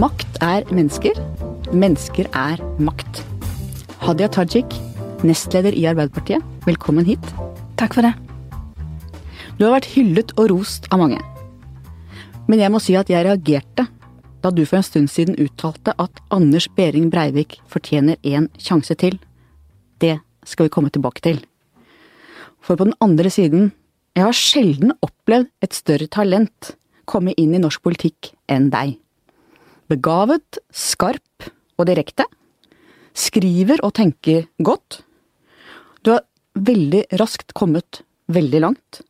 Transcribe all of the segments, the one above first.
Makt er mennesker. Mennesker er makt. Hadia Tajik, nestleder i Arbeiderpartiet, velkommen hit. Takk for det. Du har vært hyllet og rost av mange. Men jeg må si at jeg reagerte da du for en stund siden uttalte at Anders Behring Breivik fortjener en sjanse til. Det skal vi komme tilbake til. For på den andre siden, jeg har sjelden opplevd et større talent komme inn i norsk politikk enn deg. Begavet, skarp og direkte. Skriver og tenker godt. Du har veldig raskt kommet veldig langt.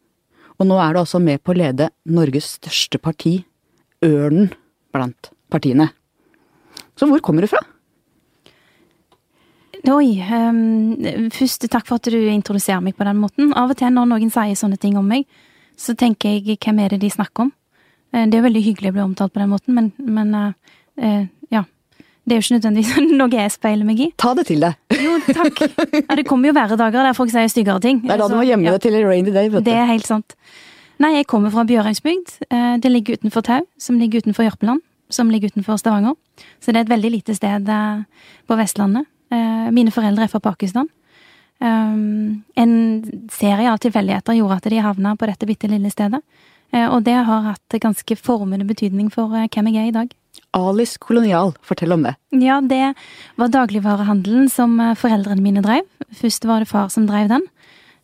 Og nå er du altså med på å lede Norges største parti, Ørnen blant partiene. Så hvor kommer du fra? Oi. Um, først takk for at du introduserer meg på den måten. Av og til når noen sier sånne ting om meg, så tenker jeg hvem er det de snakker om? Uh, det er veldig hyggelig å bli omtalt på den måten, men, men uh, uh, ja. Det er jo ikke nødvendigvis noe jeg speiler meg i. Ta det til deg. Jo, takk. Ja, det kommer jo verre dager der folk sier styggere ting. Det er da du må gjemme ja. deg til en rainy day, vet du. Det er helt sant. Nei, jeg kommer fra Bjørheimsbygd. Det ligger utenfor Tau, som ligger utenfor Jørpeland som ligger utenfor Stavanger. Så det er et veldig lite sted eh, på Vestlandet. Eh, mine foreldre er fra Pakistan. En serie av tilfeldigheter gjorde at de havna på dette bitte lille stedet. Eh, og det har hatt ganske formende betydning for hvem jeg er i dag. Alice Kolonial, fortell om det. Ja, det var dagligvarehandelen som foreldrene mine drev. Først var det far som drev den.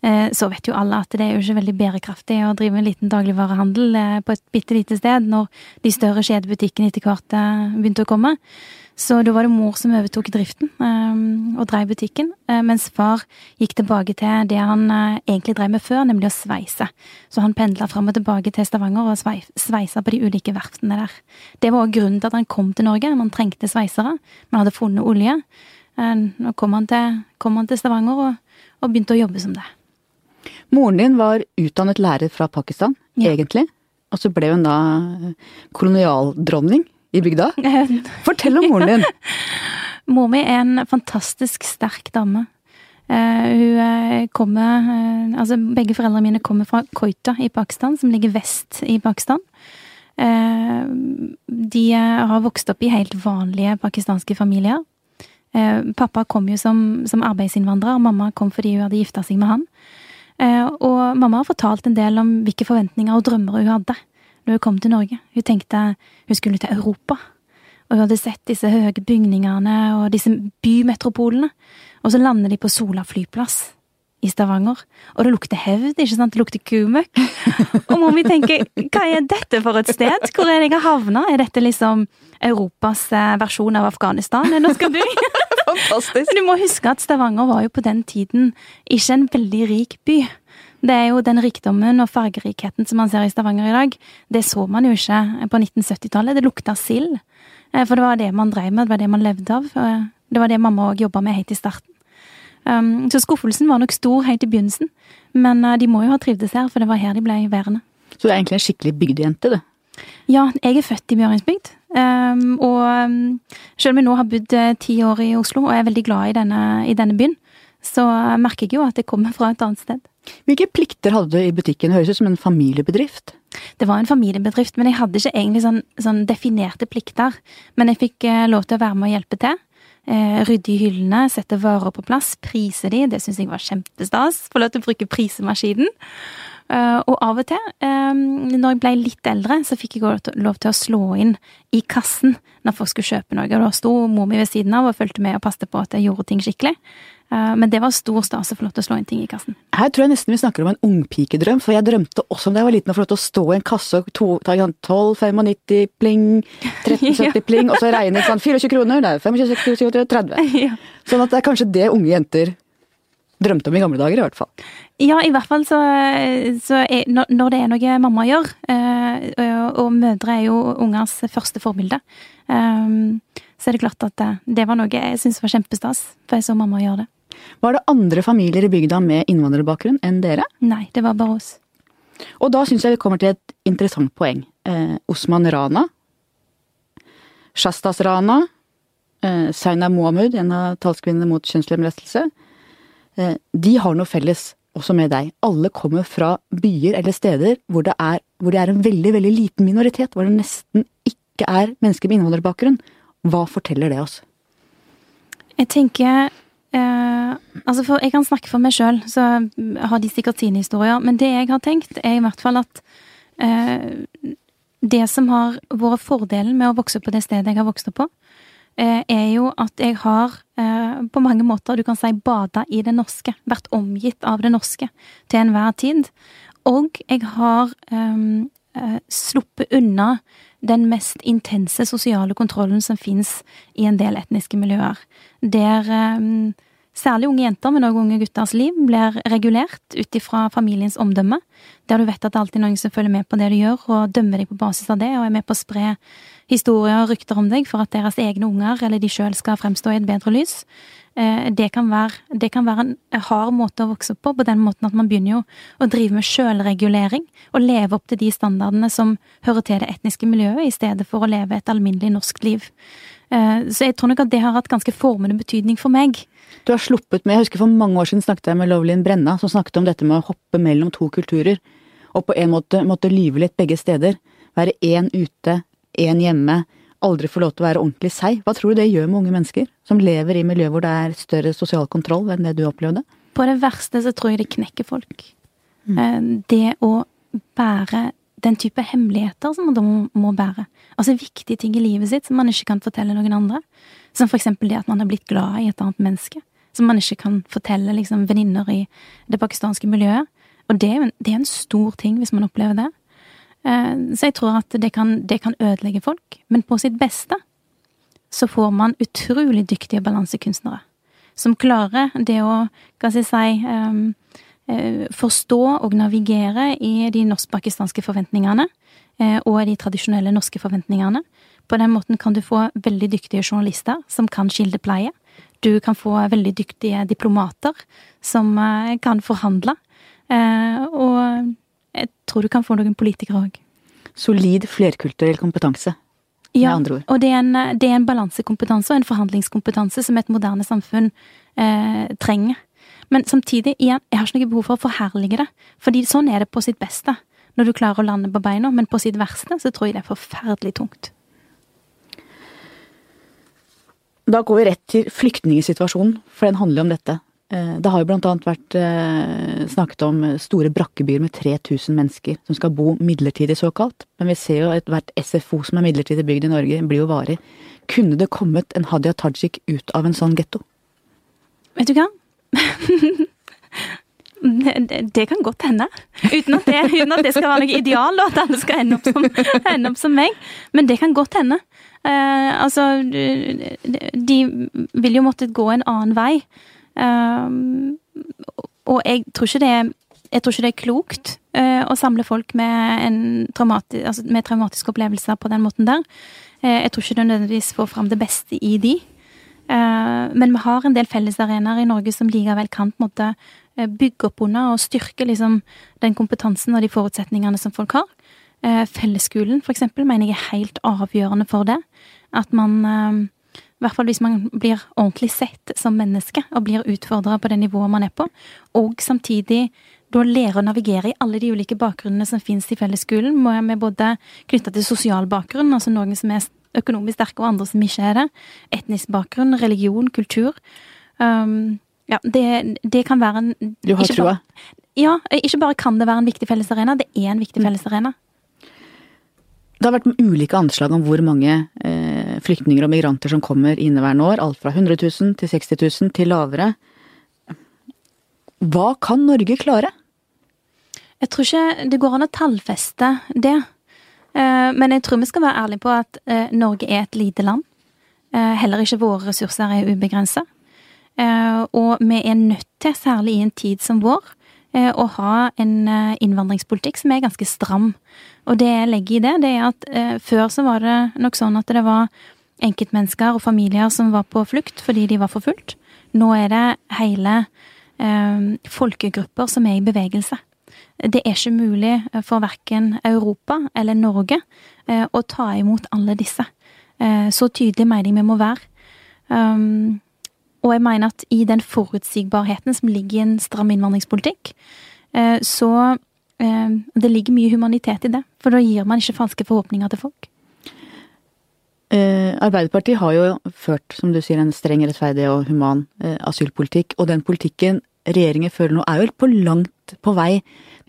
Eh, så vet jo alle at det er jo ikke veldig bærekraftig å drive en liten dagligvarehandel eh, på et bitte lite sted når de større kjedebutikkene etter hvert eh, begynte å komme. Så da var det mor som overtok driften og drev butikken, mens far gikk tilbake til det han egentlig drev med før, nemlig å sveise. Så han pendla fram og tilbake til Stavanger og sveisa på de ulike verftene der. Det var òg grunnen til at han kom til Norge. Man trengte sveisere. Man hadde funnet olje. Nå kom han til, kom han til Stavanger og, og begynte å jobbe som det. Moren din var utdannet lærer fra Pakistan, ja. egentlig. Og så ble hun da kolonialdronning i bygda. Fortell om moren din! Mor mi er en fantastisk sterk dame. Uh, hun eh, kommer uh, Altså, begge foreldrene mine kommer fra Koita i Pakistan, som ligger vest i Pakistan. De har vokst opp i helt vanlige pakistanske familier. pappa kom jo som, som arbeidsinnvandrer, og mamma kom fordi hun hadde gifta seg med han. Eh, og mamma har fortalt en del om hvilke forventninger og drømmer hun hadde når hun kom til Norge. Hun tenkte hun skulle til Europa. Og hun hadde sett disse høye bygningene og disse bymetropolene. Og så lander de på Sola flyplass i Stavanger. Og det lukter hevd, ikke sant? Det lukter kumøkk. Og mor mi tenker, hva er dette for et sted? Hvor er det jeg har havna? Er dette liksom Europas eh, versjon av Afghanistan jeg nå skal bo? Fantastisk. Du må huske at Stavanger var jo på den tiden ikke en veldig rik by. Det er jo den rikdommen og fargerikheten som man ser i Stavanger i dag. Det så man jo ikke på 1970-tallet. Det lukta sild. Eh, for det var det man drev med, det var det man levde av. Det var det mamma òg jobba med helt i starten. Um, så skuffelsen var nok stor helt i begynnelsen. Men de må jo ha trivdes her, for det var her de ble værende. Så du er egentlig en skikkelig bygdejente, du? Ja, jeg er født i Bjørgensbygd. Um, og um, selv om jeg nå har bodd ti år i Oslo og er veldig glad i denne, i denne byen, så merker jeg jo at jeg kommer fra et annet sted. Hvilke plikter hadde du i butikken? Høres ut som en familiebedrift? Det var en familiebedrift, men jeg hadde ikke egentlig sånn, sånn definerte plikter. Men jeg fikk uh, lov til å være med og hjelpe til. Uh, rydde i hyllene, sette varer på plass, prise de. Det syns jeg var kjempestas. Få lov til å bruke prisemaskinen. Uh, og av og til, um, når jeg ble litt eldre, så fikk jeg lov til å slå inn i kassen når folk skulle kjøpe noe. Og da sto mor mi ved siden av og fulgte med og passte på at jeg gjorde ting skikkelig. Uh, men det var stor stas å få lov til å slå inn ting i kassen. Her tror jeg nesten vi snakker om en ungpikedrøm, for jeg drømte også om da jeg var liten å få lov til å stå i en kasse og ta 12,95 pling, 13,70 ja. pling, og så regne sånn 24 kroner, det er 25, 30. Sånn at det er kanskje det unge jenter drømte om i gamle dager, i hvert fall. Ja, i hvert fall så, så er, når det er noe mamma gjør, eh, og mødre er jo ungers første forbilde, eh, så er det klart at det, det var noe jeg syntes var kjempestas, for jeg så mamma gjøre det. Var det andre familier i bygda med innvandrerbakgrunn enn dere? Nei, det var bare oss. Og da syns jeg vi kommer til et interessant poeng. Eh, Osman Rana, Shastas Rana, eh, Saina Mohammed, en av talskvinnene mot kjønnslemlestelse, Eh, de har noe felles også med deg. Alle kommer fra byer eller steder hvor det er, hvor det er en veldig, veldig liten minoritet, hvor det nesten ikke er mennesker med innvandrerbakgrunn. Hva forteller det oss? Jeg tenker eh, Altså, for jeg kan snakke for meg sjøl, så har de sikkert sine historier. Men det jeg har tenkt, er i hvert fall at eh, det som har vært fordelen med å vokse opp på det stedet jeg har vokst opp på, eh, er jo at jeg har eh, på mange måter, du kan si, bada i det norske. Vært omgitt av det norske til enhver tid. Og jeg har um, sluppet unna den mest intense sosiale kontrollen som fins i en del etniske miljøer. Der um, særlig unge jenter, men òg unge gutters liv, blir regulert ut ifra familiens omdømme. Der du vet at det alltid er noen som følger med på det du gjør, og dømmer deg på basis av det, og er med på å spre historier og rykter om deg for at deres egne unger eller de sjøl skal fremstå i et bedre lys. Eh, det kan, være, det kan være en hard måte å vokse opp på, på den måten at man begynner jo å drive med sjølregulering og leve opp til de standardene som hører til det etniske miljøet, i stedet for å leve et alminnelig norsk liv. Eh, så jeg tror nok at det har hatt ganske formende betydning for meg. Du har sluppet med, jeg husker For mange år siden snakket jeg med Lovlin Brenna, som snakket om dette med å hoppe mellom to kulturer. Og på en måte måtte lyve litt begge steder. Være én ute, én hjemme aldri få lov til å være ordentlig seg. Hva tror du det gjør med unge mennesker som lever i miljøer hvor det er større sosial kontroll enn det du opplevde? På det verste så tror jeg det knekker folk. Mm. Eh, det å bære den type hemmeligheter som man da må bære. Altså viktige ting i livet sitt som man ikke kan fortelle noen andre. Som for eksempel det at man har blitt glad i et annet menneske. Som man ikke kan fortelle liksom venninner i det pakistanske miljøet. Og det er, en, det er en stor ting hvis man opplever det. Eh, så jeg tror at det kan, det kan ødelegge folk. Men på sitt beste så får man utrolig dyktige balansekunstnere. Som klarer det å, hva skal jeg si, um, forstå og navigere i de norsk-pakistanske forventningene. Og de tradisjonelle norske forventningene. På den måten kan du få veldig dyktige journalister som kan kildepleie. Du kan få veldig dyktige diplomater som kan forhandle. Og jeg tror du kan få noen politikere òg. Solid flerkulturell kompetanse. Ja, og det er, en, det er en balansekompetanse og en forhandlingskompetanse som et moderne samfunn eh, trenger. Men samtidig, igjen, jeg har ikke noe behov for å forherlige det. Fordi sånn er det på sitt beste. Når du klarer å lande på beina. Men på sitt verste så tror jeg det er forferdelig tungt. Da går vi rett til flyktningsituasjonen, for den handler om dette. Eh, det har jo blant annet vært eh, snakket om store brakkebyer med 3000 mennesker som skal bo midlertidig, såkalt. Men vi ser jo at hvert SFO som er midlertidig bygd i Norge, blir jo varig. Kunne det kommet en Hadia Tajik ut av en sånn getto? Vet du hva? Det, det, kan godt hende. Uten at, det, uten at det, skal være noe ideal, og at alle skal ende opp, som, ende opp som, meg. Men det kan godt hende. Eh, altså, de vil jo måtte gå en annen vei. Um, og jeg tror ikke det er jeg tror ikke det er klokt uh, å samle folk med, traumati altså med, traumatiske opplevelser på den måten der. Uh, jeg tror ikke det nødvendigvis får fram det beste i de. Uh, men vi har en del fellesarenaer i Norge som likevel kan på en måte bygge opp under og styrke liksom, den kompetansen og de forutsetningene som folk har. Fellesskolen, for eksempel, mener jeg er helt avgjørende for det. At man i hvert fall hvis man blir ordentlig sett som menneske og blir utfordra på det nivået man er på. Og samtidig da lære å navigere i alle de ulike bakgrunnene som finnes i fellesskolen, med både knytta til sosial bakgrunn, altså noen som er økonomisk sterke og andre som ikke er det, etnisk bakgrunn, religion, kultur. Um, ja, det, det, kan være en Du har trua? Ja, ikke bare kan det være en viktig fellesarena, det er en viktig mm. fellesarena. Det har vært ulike anslag om hvor mange eh, flyktninger og migranter som kommer inneværende år. Alt fra 100 000 til 60 000 til lavere. Hva kan Norge klare? Jeg tror ikke det går an å tallfeste det. Eh, men jeg tror vi skal være ærlige på at eh, Norge er et lite land. Eh, heller ikke våre ressurser er ubegrensa. Og vi er nødt til, særlig i en tid som vår, å ha en innvandringspolitikk som er ganske stram. Og det jeg legger i det, det er at før så var det nok sånn at det var enkeltmennesker og familier som var på flukt fordi de var forfulgt. Nå er det hele eh, folkegrupper som er i bevegelse. Det er ikke mulig for verken Europa eller Norge eh, å ta imot alle disse. Eh, så tydelig mener jeg vi må være. Um, og jeg mener at i den forutsigbarheten som ligger i en stram innvandringspolitikk, eh, så eh, det ligger mye humanitet i det. For da gir man ikke falske forhåpninger til folk. Arbeiderpartiet har jo ført, som du sier, en streng, rettferdig og human asylpolitikk. Og den politikken regjeringen fører nå er jo på langt på vei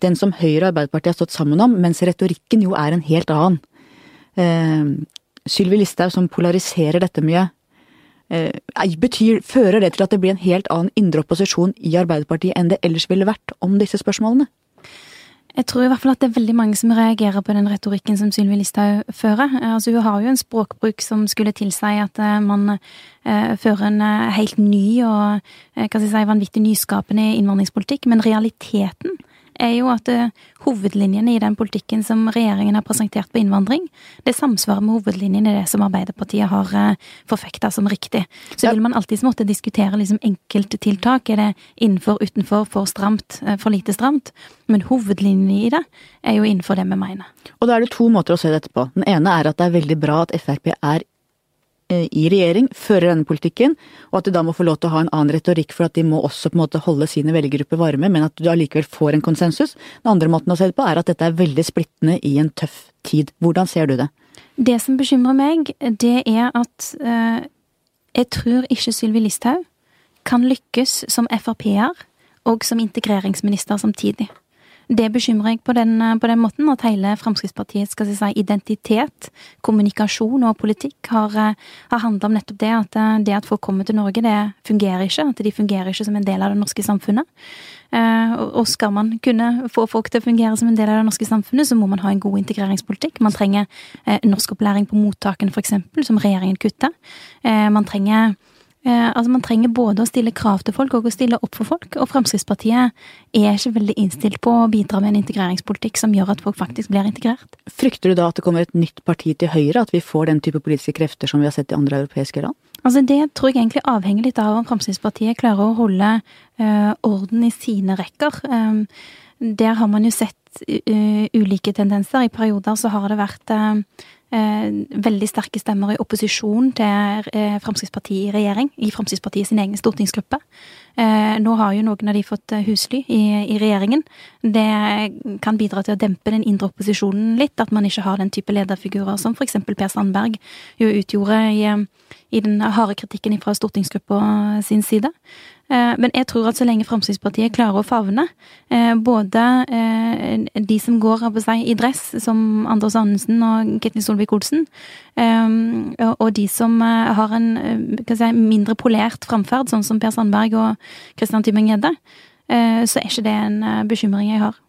den som Høyre og Arbeiderpartiet har stått sammen om, mens retorikken jo er en helt annen. Sylvi Listhaug som polariserer dette mye. Betyr, fører det til at det blir en helt annen indre opposisjon i Arbeiderpartiet enn det ellers ville vært om disse spørsmålene? Jeg tror i hvert fall at det er veldig mange som reagerer på den retorikken som Sylvi Listhaug fører. Altså, hun har jo en språkbruk som skulle tilsi at eh, man eh, fører en eh, helt ny og hva skal jeg si, vanvittig nyskapende innvandringspolitikk, men realiteten er jo at uh, hovedlinjene i den politikken som regjeringen har presentert på innvandring, det samsvarer med hovedlinjene i det som Arbeiderpartiet har eh, forfekta som riktig. Så vil man alltids måtte diskutere liksom enkelttiltak. Er det innenfor, utenfor, for stramt, uh, for lite stramt? Men hovedlinjene i det er jo innenfor det vi mener. Og da er det to måter å se dette på. Den ene er at det er veldig bra at Frp er Eh, i regjering fører denne politikken, og at de da må få lov til å ha en annen retorikk for at de må også på en måte holde sine velgergrupper varme, men at du allikevel får en konsensus. Den andre måten å se det på er at dette er veldig splittende i en tøff tid. Hvordan ser du det? Det som bekymrer meg, det er at eh, jeg tror ikke Sylvi Listhaug kan lykkes som Frp-er og som integreringsminister samtidig. Det bekymrer jeg på den, på den måten, at hele Fremskrittspartiets skal si, identitet, kommunikasjon og politikk har, har handla om nettopp det. At eh, det at folk kommer til Norge, det fungerer ikke. At de fungerer ikke som en del av det norske samfunnet. Eh, og skal man kunne få folk til å fungere som en del av det norske samfunnet, så må man ha en god integreringspolitikk. Man trenger eh, norskopplæring på mottakene, f.eks., som regjeringen kutter. Man trenger Eh, altså Man trenger både å stille krav til folk og å stille opp for folk. Og Fremskrittspartiet er ikke veldig innstilt på å bidra med en integreringspolitikk som gjør at folk faktisk blir integrert. Frykter du da at det kommer et nytt parti til høyre, at vi får den type politiske krefter som vi har sett i andre europeiske land? Altså Det tror jeg egentlig avhenger litt av om Fremskrittspartiet klarer å holde eh, orden i sine rekker. Eh, der har man jo sett uh, ulike tendenser. I perioder så har det vært eh, veldig sterke stemmer i opposisjon til eh, Fremskrittspartiet i regjering, i Fremskrittspartiet sin egen stortingsgruppe. Eh, nå har jo noen av de fått eh, husly i, i, regjeringen. Det kan bidra til å dempe den indre opposisjonen litt, at man ikke har den type lederfigurer som f.eks. Per Sandberg jo utgjorde i, i den harde kritikken fra stortingsgruppa sin side. Eh, men jeg tror at så lenge Fremskrittspartiet klarer å favne eh, både eh, de som går i dress, som Anders Anundsen og Ketil Solvik-Olsen, og de som har en si, mindre polert framferd, sånn som Per Sandberg og Christian Tybing-Gjedde, så er ikke det en bekymring jeg har.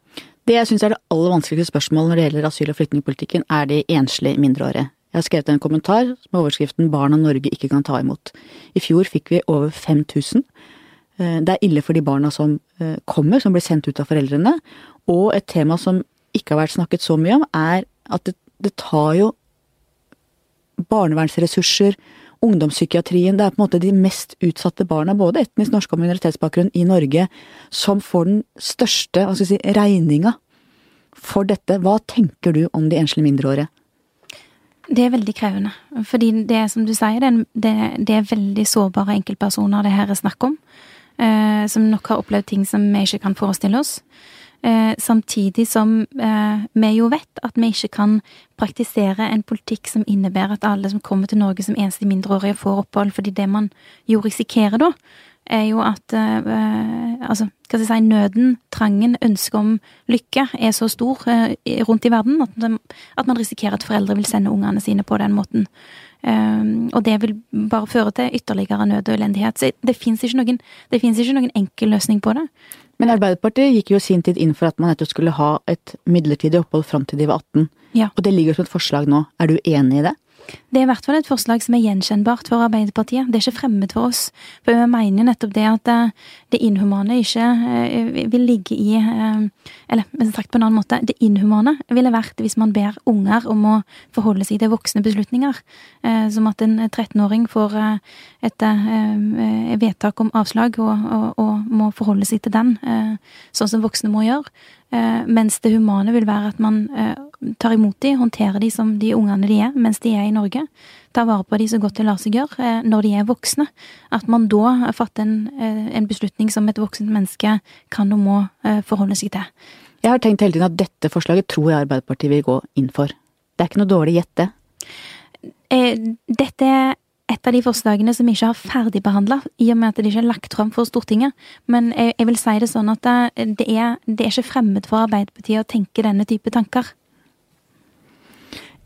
Det jeg syns er det aller vanskeligste spørsmålet når det gjelder asyl- og flyktningpolitikken, er de enslige mindreårige. Jeg har skrevet en kommentar med overskriften 'Barna Norge ikke kan ta imot'. I fjor fikk vi over 5000. Eh, det er ille for de barna som eh, kommer, som blir sendt ut av foreldrene. Og et tema som ikke har vært snakket så mye om, er at det, det tar jo barnevernsressurser, ungdomspsykiatrien Det er på en måte de mest utsatte barna, både etnisk norske og minoritetsbakgrunn, i Norge, som får den største hva skal si, regninga for dette. Hva tenker du om de enslige mindreårige? Det er veldig krevende. Fordi det som du sier, det, det, det er veldig sårbare enkeltpersoner det her er snakk om som nok har opplevd ting som vi ikke kan forestille oss. Eh, samtidig som eh, vi jo vet at vi ikke kan praktisere en politikk som innebærer at alle som kommer til Norge som eneste mindreårige, får opphold, fordi det man jo risikerer da, er jo at eh, altså, hva skal jeg si, nøden, trangen, ønsket om lykke er så stor eh, rundt i verden at, at, man risikerer at foreldre vil sende ungene sine på den måten. Um, og det vil bare føre til ytterligere nød og elendighet. Så det fins ikke, noen, ikke noen enkel løsning på det. Men Arbeiderpartiet gikk jo sin tid inn for at man nettopp skulle ha et midlertidig opphold fram til de var 18. Ja. Og det ligger som et forslag nå. Er du enig i det? Det er i hvert fall et forslag som er gjenkjennbart for Arbeiderpartiet. Det er ikke fremmed for oss. For vi mener nettopp det at eh, det inhumane ikke eh, vil ligge i eh, Eller sagt på en annen måte, det inhumane ville vært hvis man ber unger om å forholde seg til voksne beslutninger. Som at en 13-åring får et vedtak om avslag og, og, og må forholde seg til den, sånn som voksne må gjøre. Eh, mens det humane vil være at man eh, tar imot de, håndterer de som de ungene de er mens de er i Norge. Tar vare på de så godt det lar seg gjøre eh, når de er voksne. At man da fatter en, en beslutning som et voksent menneske kan og må forholde seg til. Jeg har tenkt hele tiden at dette forslaget tror jeg Arbeiderpartiet vil gå inn for. Det er ikke noe dårlig gjett, det. Eh, dette et av de forslagene som ikke har ferdigbehandla, i og med at det ikke er lagt fram for Stortinget. Men jeg, jeg vil si det sånn at det, det, er, det er ikke fremmed for Arbeiderpartiet å tenke denne type tanker.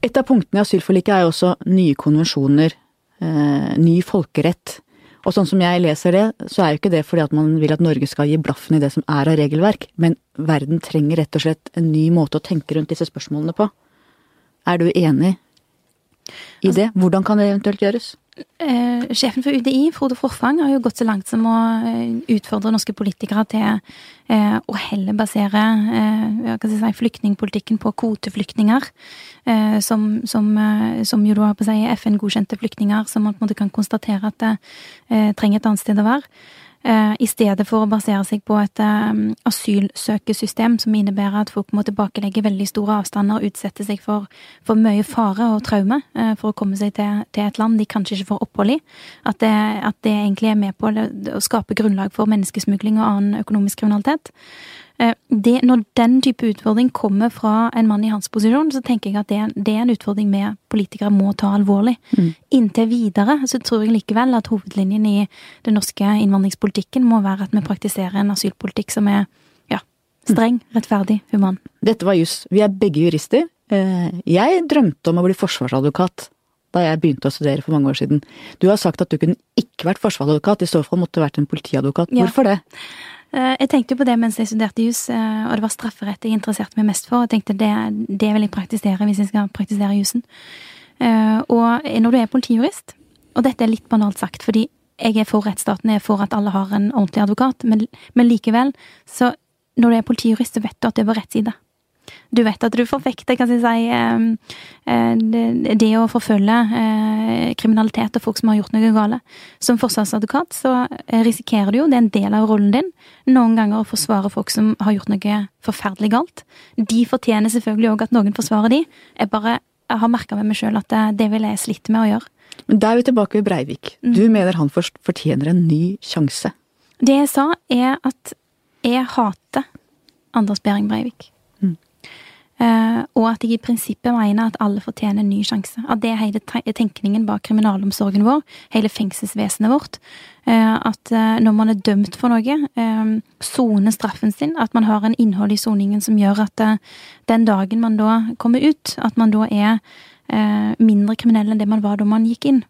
Et av punktene i asylforliket er jo også nye konvensjoner, eh, ny folkerett. Og sånn som jeg leser det, så er jo ikke det fordi at man vil at Norge skal gi blaffen i det som er av regelverk, men verden trenger rett og slett en ny måte å tenke rundt disse spørsmålene på. Er du enig i altså, det? Hvordan kan det eventuelt gjøres? Eh, sjefen for UDI, Frode Forfang, har jo gått så langt som å eh, utfordre norske politikere til eh, å heller basere eh, si, flyktningpolitikken på kvoteflyktninger. Eh, som, som, eh, som, jo da å si FN-godkjente flyktninger som man på en måte kan konstatere at det trenger et annet sted å være. Eh, i stedet for å basere seg på et um, asylsøkesystem som innebærer at folk må tilbakelegge veldig store avstander og utsette seg for, for mye fare og traume uh, for å komme seg til, til, et land de kanskje ikke får opphold i. At det, at det egentlig er med på å skape grunnlag for menneskesmugling og annen økonomisk kriminalitet. Eh, det, når den type utfordring kommer fra en mann i hans posisjon, så tenker jeg at det, det er en utfordring vi politikere må ta alvorlig. Mm. Inntil videre så tror jeg likevel at hovedlinjen i den norske innvandringspolitikken må være at vi praktiserer en asylpolitikk som er ja, streng, rettferdig, human. Dette var juss. Vi er begge jurister. Eh, jeg drømte om å bli forsvarsadvokat da jeg begynte å studere for mange år siden. Du har sagt at du kunne ikke vært forsvarsadvokat, i så fall måtte du vært en politiadvokat. Hvorfor ja. det? Eh, jeg tenkte jo på det mens jeg studerte jus, eh, og det var strafferett jeg interesserte meg mest for. Og tenkte det, det vil jeg praktisere hvis jeg skal praktisere jusen. Eh, og når du er politijurist, og dette er litt banalt sagt, fordi jeg er for rettsstaten, jeg er for at alle har en ordentlig advokat, men, men likevel, så når du er politijurist, så vet du at det er på rett side. Du vet at du forfekter, kan jeg si, eh, eh, det å forfølge eh, kriminalitet og folk som har gjort noe gale. Som forsvarsadvokat så risikerer du jo, det er en del av rollen din, noen ganger å forsvare folk som har gjort noe forferdelig galt. De fortjener selvfølgelig òg at noen forsvarer de. Jeg bare jeg har merka med meg sjøl at det, det ville jeg slitt med å gjøre. Men da er vi tilbake ved Breivik. Mm. Du mener han fortjener en ny sjanse? Det jeg sa, er at jeg hater Anders Behring Breivik. Uh, og at jeg i prinsippet mener at alle fortjener en ny sjanse. At det er hele tenkningen bak kriminalomsorgen vår, hele fengselsvesenet vårt. Uh, at uh, når man er dømt for noe, soner straffen sin, at man har en innhold i soningen som gjør at den dagen man da kommer ut, at man da er mindre kriminell enn det man var da man gikk inn.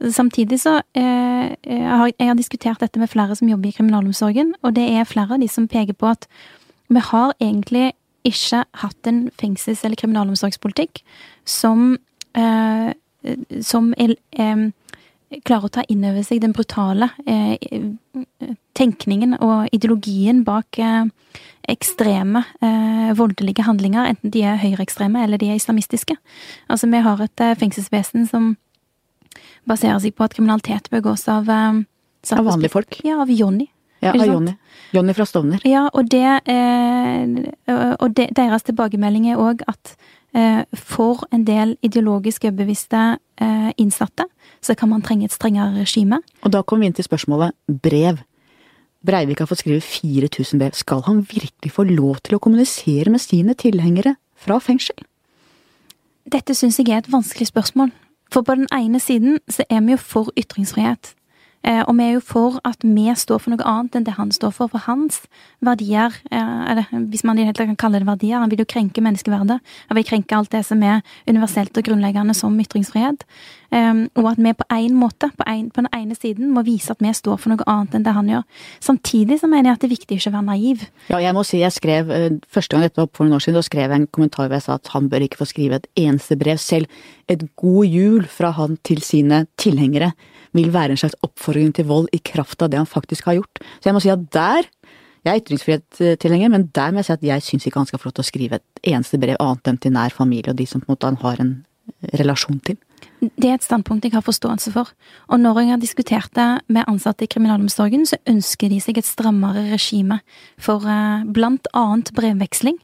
Samtidig så jeg har jeg diskutert dette med flere som jobber i kriminalomsorgen, og det er flere av de som peker på at vi har egentlig ikke hatt en fengsels- eller kriminalomsorgspolitikk som, eh, som er, eh, klarer å ta inn over seg den brutale eh, tenkningen og ideologien bak eh, ekstreme eh, voldelige handlinger, enten de er høyreekstreme eller de er islamistiske. Altså, vi har et eh, fengselsvesen som baserer seg på at kriminalitet begås av Av vanlige folk? Ja, av Jonny. Ja, av Jonny. Jonny fra Stovner. Ja, og, det, eh, og det, deres tilbakemelding er òg at eh, for en del ideologisk overbeviste eh, innsatte, så kan man trenge et strengere regime. Og da kommer vi inn til spørsmålet brev. Breivik har fått skrive 4000 brev. Skal han virkelig få lov til å kommunisere med sine tilhengere fra fengsel? Dette syns jeg er et vanskelig spørsmål. For på den ene siden så er vi jo for ytringsfrihet. Eh, og vi er jo for at vi står for noe annet enn det han står for. For hans verdier, eh, eller hvis man i det hele tatt kan kalle det verdier, han vil jo krenke menneskeverdet. Han vil krenke alt det som er universelt og grunnleggende som ytringsfrihet. Ehm, og at vi på en måte, på, en, på, den ene siden, må vise at vi står for noe annet enn det han gjør. Samtidig så mener jeg at det er viktig ikke å være naiv. Ja, jeg må si jeg skrev, eh, første gang dette var for noen år siden, da skrev jeg en kommentar hvor jeg sa at han bør ikke få skrive et eneste brev selv. Et god jul fra han til sine tilhengere vil være en slags oppfordring til vold i kraft av det han faktisk har gjort. Så jeg må si at der jeg er ytringsfrihetstilhenger, men der må jeg si at jeg syns ikke han skal få lov til å skrive et eneste brev annet enn til nær familie og de som på en måte han har en relasjon til. Det er et standpunkt jeg har forståelse for. Og når jeg har diskutert det med ansatte i kriminalomsorgen, så ønsker de seg et strammere regime for eh, blant annet brevveksling.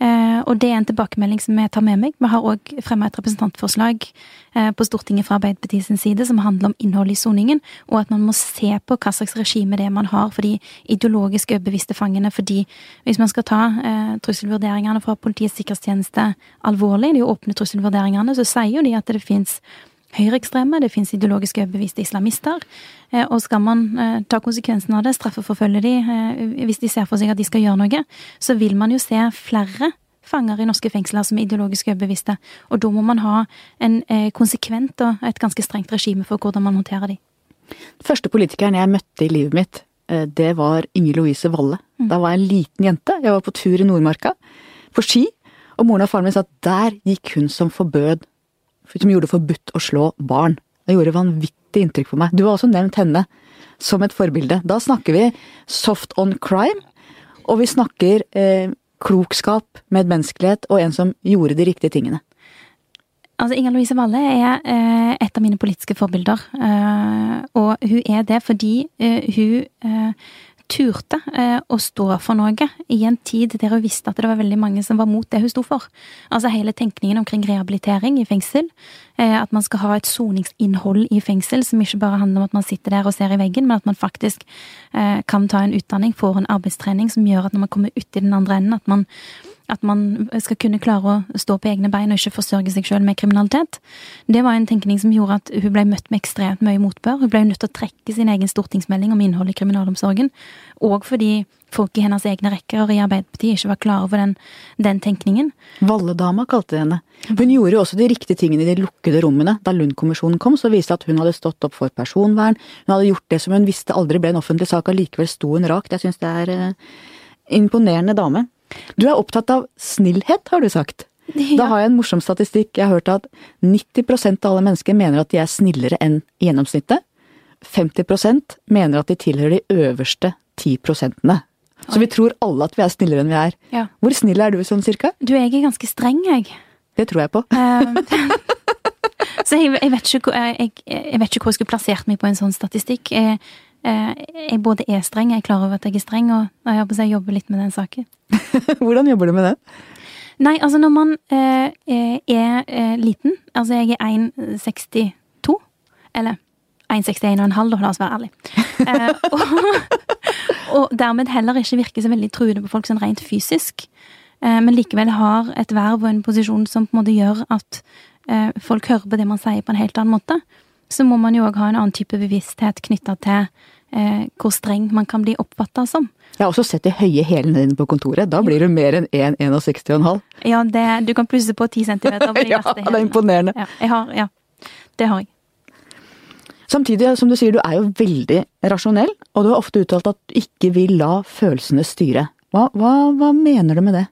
Eh, og det er en tilbakemelding som jeg tar med meg. Vi har òg fremma et representantforslag eh, på Stortinget fra Arbeiderpartiet sin side som handler om innholdet i soningen, og at man må se på hva slags regime det er man har for de ideologisk overbeviste fangene. Fordi hvis man skal ta eh, trusselvurderingene fra Politiets sikkerhetstjeneste alvorlig, de åpne trusselvurderingene, så sier jo de at det fins høyreekstreme, det fins ideologisk overbeviste islamister. Eh, og skal man eh, ta konsekvensen av det, straffeforfølge de eh, hvis de ser for seg at de skal gjøre noe, så vil man jo se flere fanger i norske fengsler som er ideologisk overbeviste. Og da må man ha en konsekvent og et ganske strengt regime for hvordan man håndterer de. Den første politikeren jeg møtte i livet mitt, det var Inger Louise Valle. Mm. Da var jeg en liten jente. Jeg var på tur i Nordmarka på ski. Og moren og faren min sa at der gikk hun som forbød Som gjorde det forbudt å slå barn. Det gjorde vanvittig inntrykk på meg. Du har også nevnt henne som et forbilde. Da snakker vi soft on crime, og vi snakker eh, klokskap, medmenneskelighet og en som gjorde de riktige tingene. Altså, Inger Louise Valle er eh, et av mine politiske forbilder. Eh, og hun er det fordi eh, hun eh, turte eh, å stå for noe i en tid der hun visste at det var veldig mange som var mot det hun sto for. Altså hele tenkningen omkring rehabilitering i fengsel. Eh, at man skal ha et soningsinnhold i fengsel som ikke bare handler om at man sitter der og ser i veggen, men at man faktisk eh, kan ta en utdanning, får en arbeidstrening som gjør at når man kommer ut i den andre enden, at man at man skal kunne klare å stå på egne bein og ikke forsørge seg sjøl med kriminalitet. Det var en tenkning som gjorde at hun ble møtt med ekstremt mye motbør. Hun ble nødt til å trekke sin egen stortingsmelding om innhold i kriminalomsorgen. Og fordi folk i hennes egne rekker i Arbeiderpartiet ikke var klare for den, den tenkningen. Valledama kalte de henne. Hun gjorde jo også de riktige tingene i de lukkede rommene. Da Lund-kommisjonen kom, så viste det at hun hadde stått opp for personvern. Hun hadde gjort det som hun visste aldri ble en offentlig sak, og likevel sto hun rakt. Jeg syns det er eh, imponerende dame. Du er opptatt av snillhet, har du sagt. Ja. Da har jeg en morsom statistikk. Jeg har hørt at 90% av alle mennesker mener at de er snillere enn gjennomsnittet. 50% mener at de tilhører de øverste 10 prosentene. Så vi tror alle at vi er snillere enn vi er. Ja. Hvor snill er du sånn cirka? Du, jeg er ganske streng, jeg. Det tror jeg på. Ehm, så jeg, jeg, vet ikke, jeg, jeg, vet ikke, hvor jeg skulle plassert meg på en sånn statistikk. Jeg, Eh, jeg både er streng, jeg er klar over at jeg er streng, og jeg jobber litt med den saken. Hvordan jobber du med det? Nei, altså når man eh, er eh, liten, altså jeg er 1,62, eller 1,61,5 da, la oss være ærlig. eh, og, og, dermed heller ikke virker så veldig truende på folk sånn rent fysisk. Eh, men likevel har et verv og en posisjon som på en måte gjør at eh, folk hører på det man sier på en helt annen måte så må man jo òg ha en annen type bevissthet knytta til eh, hvor streng man kan bli oppfatta som. Jeg har også sett de høye hælene dine på kontoret. Da blir du mer enn 1,61,5. Ja, det, du kan plusse på 10 cm ja, det er imponerende. Ja, har, ja, det har jeg. Samtidig, som du sier, du er jo veldig rasjonell, og du har ofte uttalt at du ikke vil la følelsene styre. Hva, hva, hva mener du med det?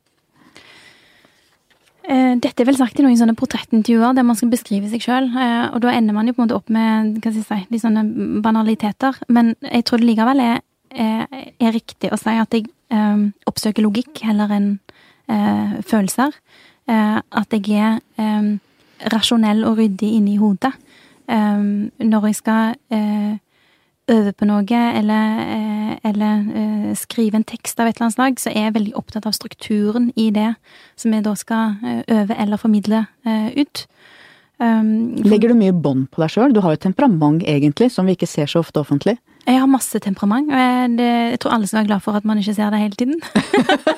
Eh, dette er vel sagt i noen sånne portrettintervjuer der man skal beskrive seg sjøl, eh, og da ender man jo på en måte opp med hva skal jeg si, litt sånne banaliteter. Men jeg tror det likevel er, er, er riktig å si at jeg um, oppsøker logikk heller enn uh, følelser. Uh, at jeg er um, rasjonell og ryddig inni hodet. Um, når jeg skal uh, øve på noe, eller, eh, eller skrive en tekst av et eller annet slag, så er jeg veldig opptatt av strukturen i det som jeg da skal øve eller formidle ut. Um, Legger du mye bånd på deg sjøl? Du har jo temperament, egentlig, som vi ikke ser så ofte offentlig. Jeg har masse temperament, og jeg, det, jeg tror alle skal være glad for at man ikke ser det hele tiden.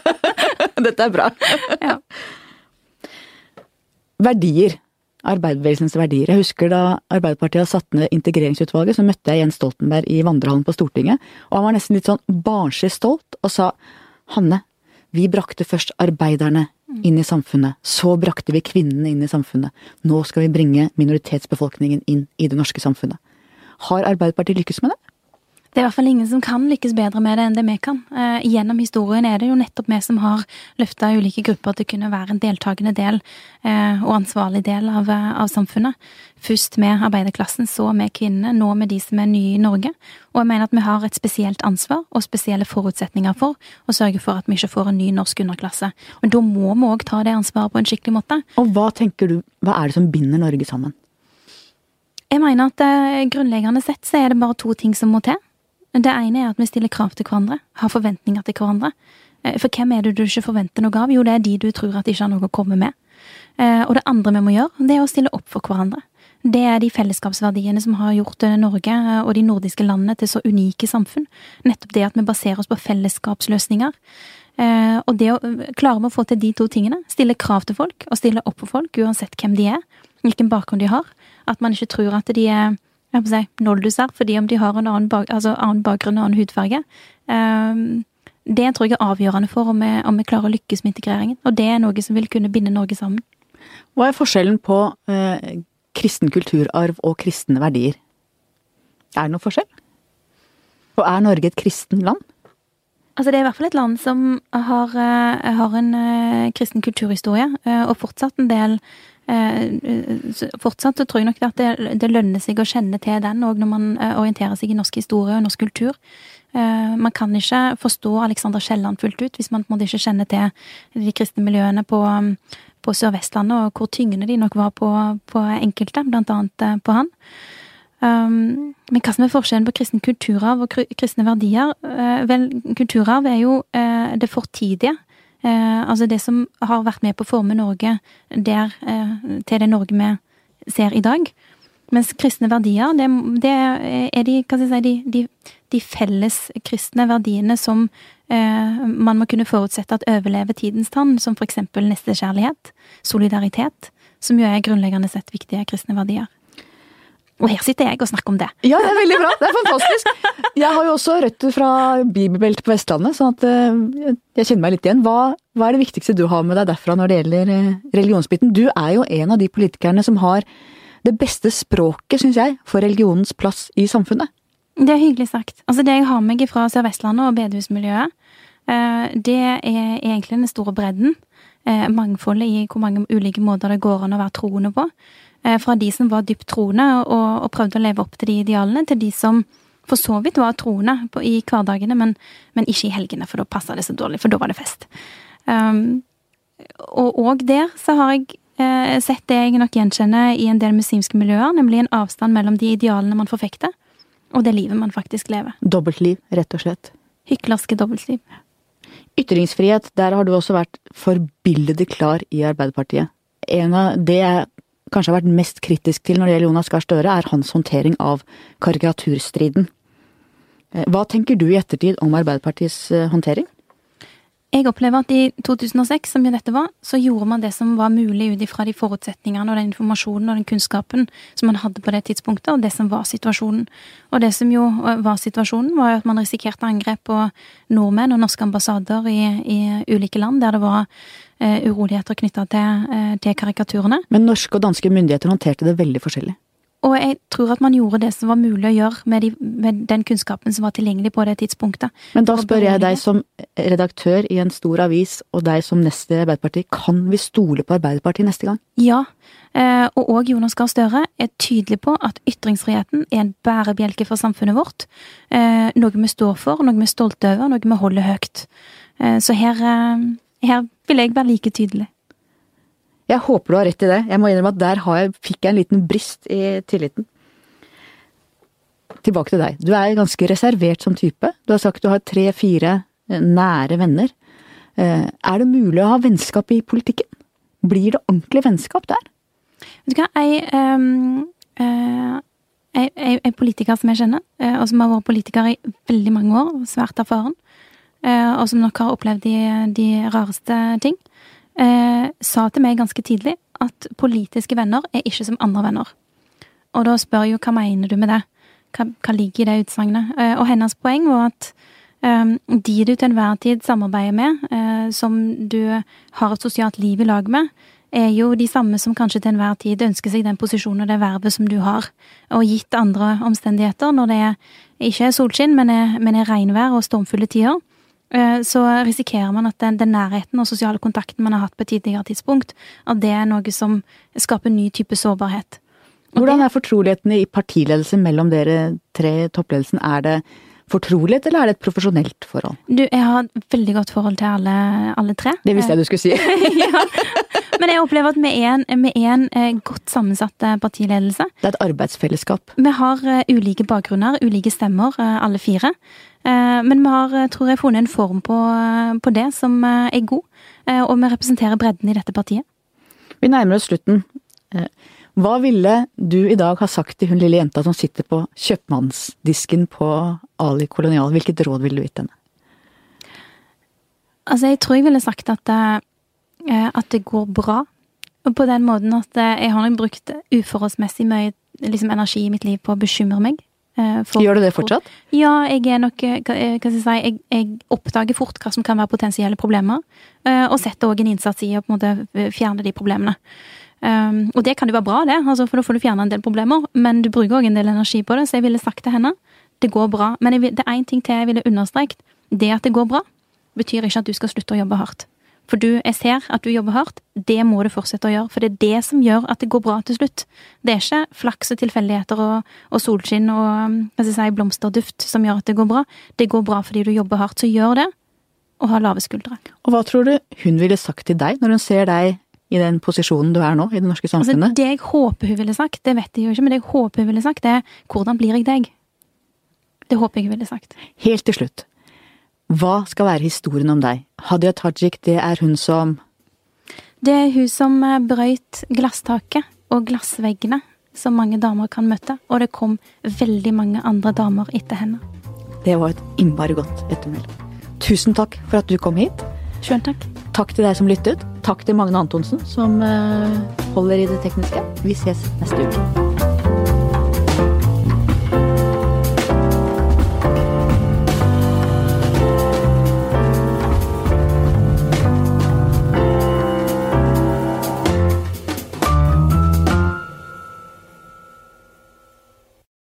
Dette er bra. ja. Verdier arbeiderbevegelsens verdier. Jeg husker da Arbeiderpartiet hadde satt ned integreringsutvalget, så møtte jeg Jens Stoltenberg i vandrehallen på Stortinget, og han var nesten litt sånn barnslig stolt og sa Hanne, vi brakte først arbeiderne inn i samfunnet, så brakte vi kvinnene inn i samfunnet, nå skal vi bringe minoritetsbefolkningen inn i det norske samfunnet. Har Arbeiderpartiet lykkes med det? Det er i hvert fall ingen som kan lykkes bedre med det enn det vi kan. Eh, gjennom historien er det jo nettopp vi som har løfta ulike grupper til å kunne være en deltakende del eh, og ansvarlig del av, eh, av, samfunnet. Først med arbeiderklassen, så med kvinnene, nå med de som er nye i Norge. Og jeg mener at vi har et spesielt ansvar og spesielle forutsetninger for å sørge for at vi ikke får en ny norsk underklasse. Men da må vi òg ta det ansvaret på en skikkelig måte. Og hva tenker du, hva er det som binder Norge sammen? Jeg mener at eh, grunnleggende sett så er det bare to ting som må til. Det ene er at vi stiller krav til hverandre, har forventninger til hverandre. Eh, for hvem er det du ikke forventer noe av? Jo, det er de du tror at ikke har noe å komme med. Eh, og det andre vi må gjøre, det er å stille opp for hverandre. Det er de fellesskapsverdiene som har gjort eh, Norge og de nordiske landene til så unike samfunn. Nettopp det at vi baserer oss på fellesskapsløsninger. Og det å klare å få til de to tingene, stille krav til folk og stille opp for folk uansett hvem de er, hvilken bakgrunn de har. At man ikke tror at de er jeg si, nolduser fordi om de har en annen, bak, altså annen bakgrunn og annen hudfarge. Um, det tror jeg er avgjørende for om vi, om vi, klarer å lykkes med integreringen. Og det er noe som vil kunne binde Norge sammen. Hva er forskjellen på eh, kristen kulturarv og kristne verdier? Er det noen forskjell? Og er Norge et kristen land? Altså Det er i hvert fall et land som har, uh, har en uh, kristen kulturhistorie, uh, og fortsatt en del Fortsatt så tror jeg nok at det, det lønner seg å kjenne til den òg når man orienterer seg i norsk historie og norsk kultur. Man kan ikke forstå Alexander Kielland fullt ut hvis man på en måte ikke kjenner til de kristne miljøene på, på Sør-Vestlandet, og hvor tyngende de nok var på, på enkelte, blant annet på han. Um, men hva som er forskjellen på kristen kulturarv og kristne verdier? Uh, vel, kulturarv er jo uh, det fortidige. Uh, altså det som har vært med på å forme Norge der, til det Norge vi ser i dag. Mens kristne verdier, det, det er de, si, de, de, de felleskristne verdiene som man må kunne forutsette at overlever tidens tann, som eksempel nestekjærlighet, solidaritet, som jo er grunnleggende sett viktige kristne verdier. Og her sitter jeg og snakker om det. Ja, det er veldig bra. Det er fantastisk. Jeg har jo også røtter fra bibelbeltet på Vestlandet, sånn at eh, jeg kjenner meg litt igjen. Hva, hva, er det viktigste du har med deg derfra når det gjelder eh, religionsbiten? Du er jo en av de politikerne som har det beste språket, syns jeg, for religionens plass i samfunnet. Det er hyggelig sagt. Altså Det jeg har med meg fra Sør-Vestlandet og bedehusmiljøet, eh, det er egentlig den store bredden. Mangfoldet i hvor mange ulike måter det går an å være troende på. Eh, fra de som var dypt troende og, og, prøvde å leve opp til de idealene, til de som for så vidt var troende på, i hverdagene, men, men, ikke i helgene, for da passa det så dårlig, for da var det fest. Um, og òg der så har jeg eh, sett det jeg nok gjenkjenner i en del muslimske miljøer, nemlig en avstand mellom de idealene man forfekter, og det livet man faktisk lever. Dobbeltliv, rett og slett. Hyklerske dobbeltliv. Ytringsfrihet, der har du også vært forbilledlig klar i Arbeiderpartiet. En av det jeg kanskje har vært mest kritisk til når det gjelder Jonas Gahr Støre, er hans håndtering av karikaturstriden. Eh, hva tenker du i ettertid om Arbeiderpartiets eh, håndtering? Jeg opplever at i 2006, som jo dette var, så gjorde man det som var mulig ut ifra de forutsetningene og den informasjonen og den kunnskapen som man hadde på det tidspunktet, og det som var situasjonen. Og det som jo var situasjonen, var at man risikerte angrep på nordmenn og norske ambassader i, i ulike land der det var uh, uroligheter knytta til, uh, til karikaturene. Men norske og danske myndigheter håndterte det veldig forskjellig? Og jeg tror at man gjorde det som var mulig å gjøre med, de, med, den kunnskapen som var tilgjengelig på det tidspunktet. Men da spør jeg deg som redaktør i en stor avis, og deg som neste Arbeiderparti, kan vi stole på Arbeiderpartiet neste gang? Ja, eh, og òg Jonas Gahr Støre er tydelig på at ytringsfriheten er en bærebjelke for samfunnet vårt. Eh, noe vi står for, noe vi er stolte over, noe vi holder høyt. Eh, så her, her vil jeg være like tydelig. Jeg håper du har rett i det. Jeg må innrømme at der jeg, fikk jeg en liten brist i tilliten. Tilbake til deg. Du er ganske reservert som type. Du har sagt du har tre-fire eh, nære venner. Eh, er det mulig å ha vennskap i politikken? Blir det ordentlig vennskap der? Vet du hva, jeg um, uh, jeg, politiker som jeg kjenner, og som har vært politiker i veldig mange år, svært erfaren, og som nok har opplevd de, de rareste ting eh, sa til meg ganske tidlig at politiske venner er ikke som andre venner. Og da spør jeg jo hva mener du med det? Hva, hva ligger i det utsagnet? Eh, og hennes poeng var at eh, de du til enhver tid samarbeider med, eh, som du har et sosialt liv i lag med, er jo de samme som kanskje til enhver tid ønsker seg den posisjonen og det vervet som du har. Og gitt andre omstendigheter, når det ikke er solskinn, men er, men er regnvær og stormfulle tider, så risikerer man at den, den, nærheten og sosiale kontakten man har hatt på et tidligere tidspunkt, at det er noe som skaper ny type sårbarhet. Og Hvordan er fortroligheten i partiledelse mellom dere tre toppledelsen? Er det fortrolighet, eller er det et profesjonelt forhold? Du, jeg har et veldig godt forhold til alle, alle tre. Det visste jeg du skulle si. ja. Men jeg opplever at vi er en, vi er en eh, godt sammensatt eh, partiledelse. Det er et arbeidsfellesskap. Vi har ulike bakgrunner, ulike stemmer, alle fire. Eh, men vi har, eh, tror jeg, funnet en form på, eh, på, det som er god, og vi representerer bredden i dette partiet. Vi nærmer oss slutten. Hva ville du i dag ha sagt til hun lille jenta som sitter på kjøpmannsdisken på Ali kolonial? Hvilket råd ville du gitt henne? Altså, jeg tror jeg ville sagt at, at det går bra. Og på den måten at eh, jeg har nok brukt uforholdsmessig mye liksom, energi i mitt liv på å bekymre meg. eh, for, Gjør du det fortsatt? Ja, jeg er nok eh, Hva, skal jeg si jeg, jeg, oppdager fort hva som kan være potensielle problemer, og setter òg en innsats i å på en måte fjerne de problemene. Um, og det kan jo være bra, det, altså, for da får du fjerne en del problemer, men du bruker òg en del energi på det, så jeg ville sagt til henne det går bra. Men vil, det er én ting til jeg ville understreket. Det at det går bra, betyr ikke at du skal slutte å jobbe hardt. For du, jeg ser at du jobber hardt. Det må du fortsette å gjøre. For det er det som gjør at det går bra til slutt. Det er ikke flaks og tilfeldigheter og, og, solskinn og jeg si, blomsterduft som gjør at det går bra. Det går bra fordi du jobber hardt. Så gjør det, og ha lave skuldre. Og hva tror du hun ville sagt til deg når hun ser deg i den posisjonen du er nå i det norske altså, samfunnet? Altså, det jeg håper hun ville sagt, det vet jeg jo ikke, men det jeg håper hun ville sagt, det er hvordan blir jeg deg? Det håper jeg hun ville sagt. Helt til slutt. Hva skal være historien om deg? Hadia Tajik, det er hun som Det er hun som eh, brøyt glasstaket og glassveggene som mange damer kan møte, og det kom veldig mange andre damer etter henne. Det var et innmari godt ettermæle. Tusen takk for at du kom hit. Sjøl takk. Takk til deg som lyttet. Takk til Magne Antonsen, som eh, holder i det tekniske. Vi ses neste uke.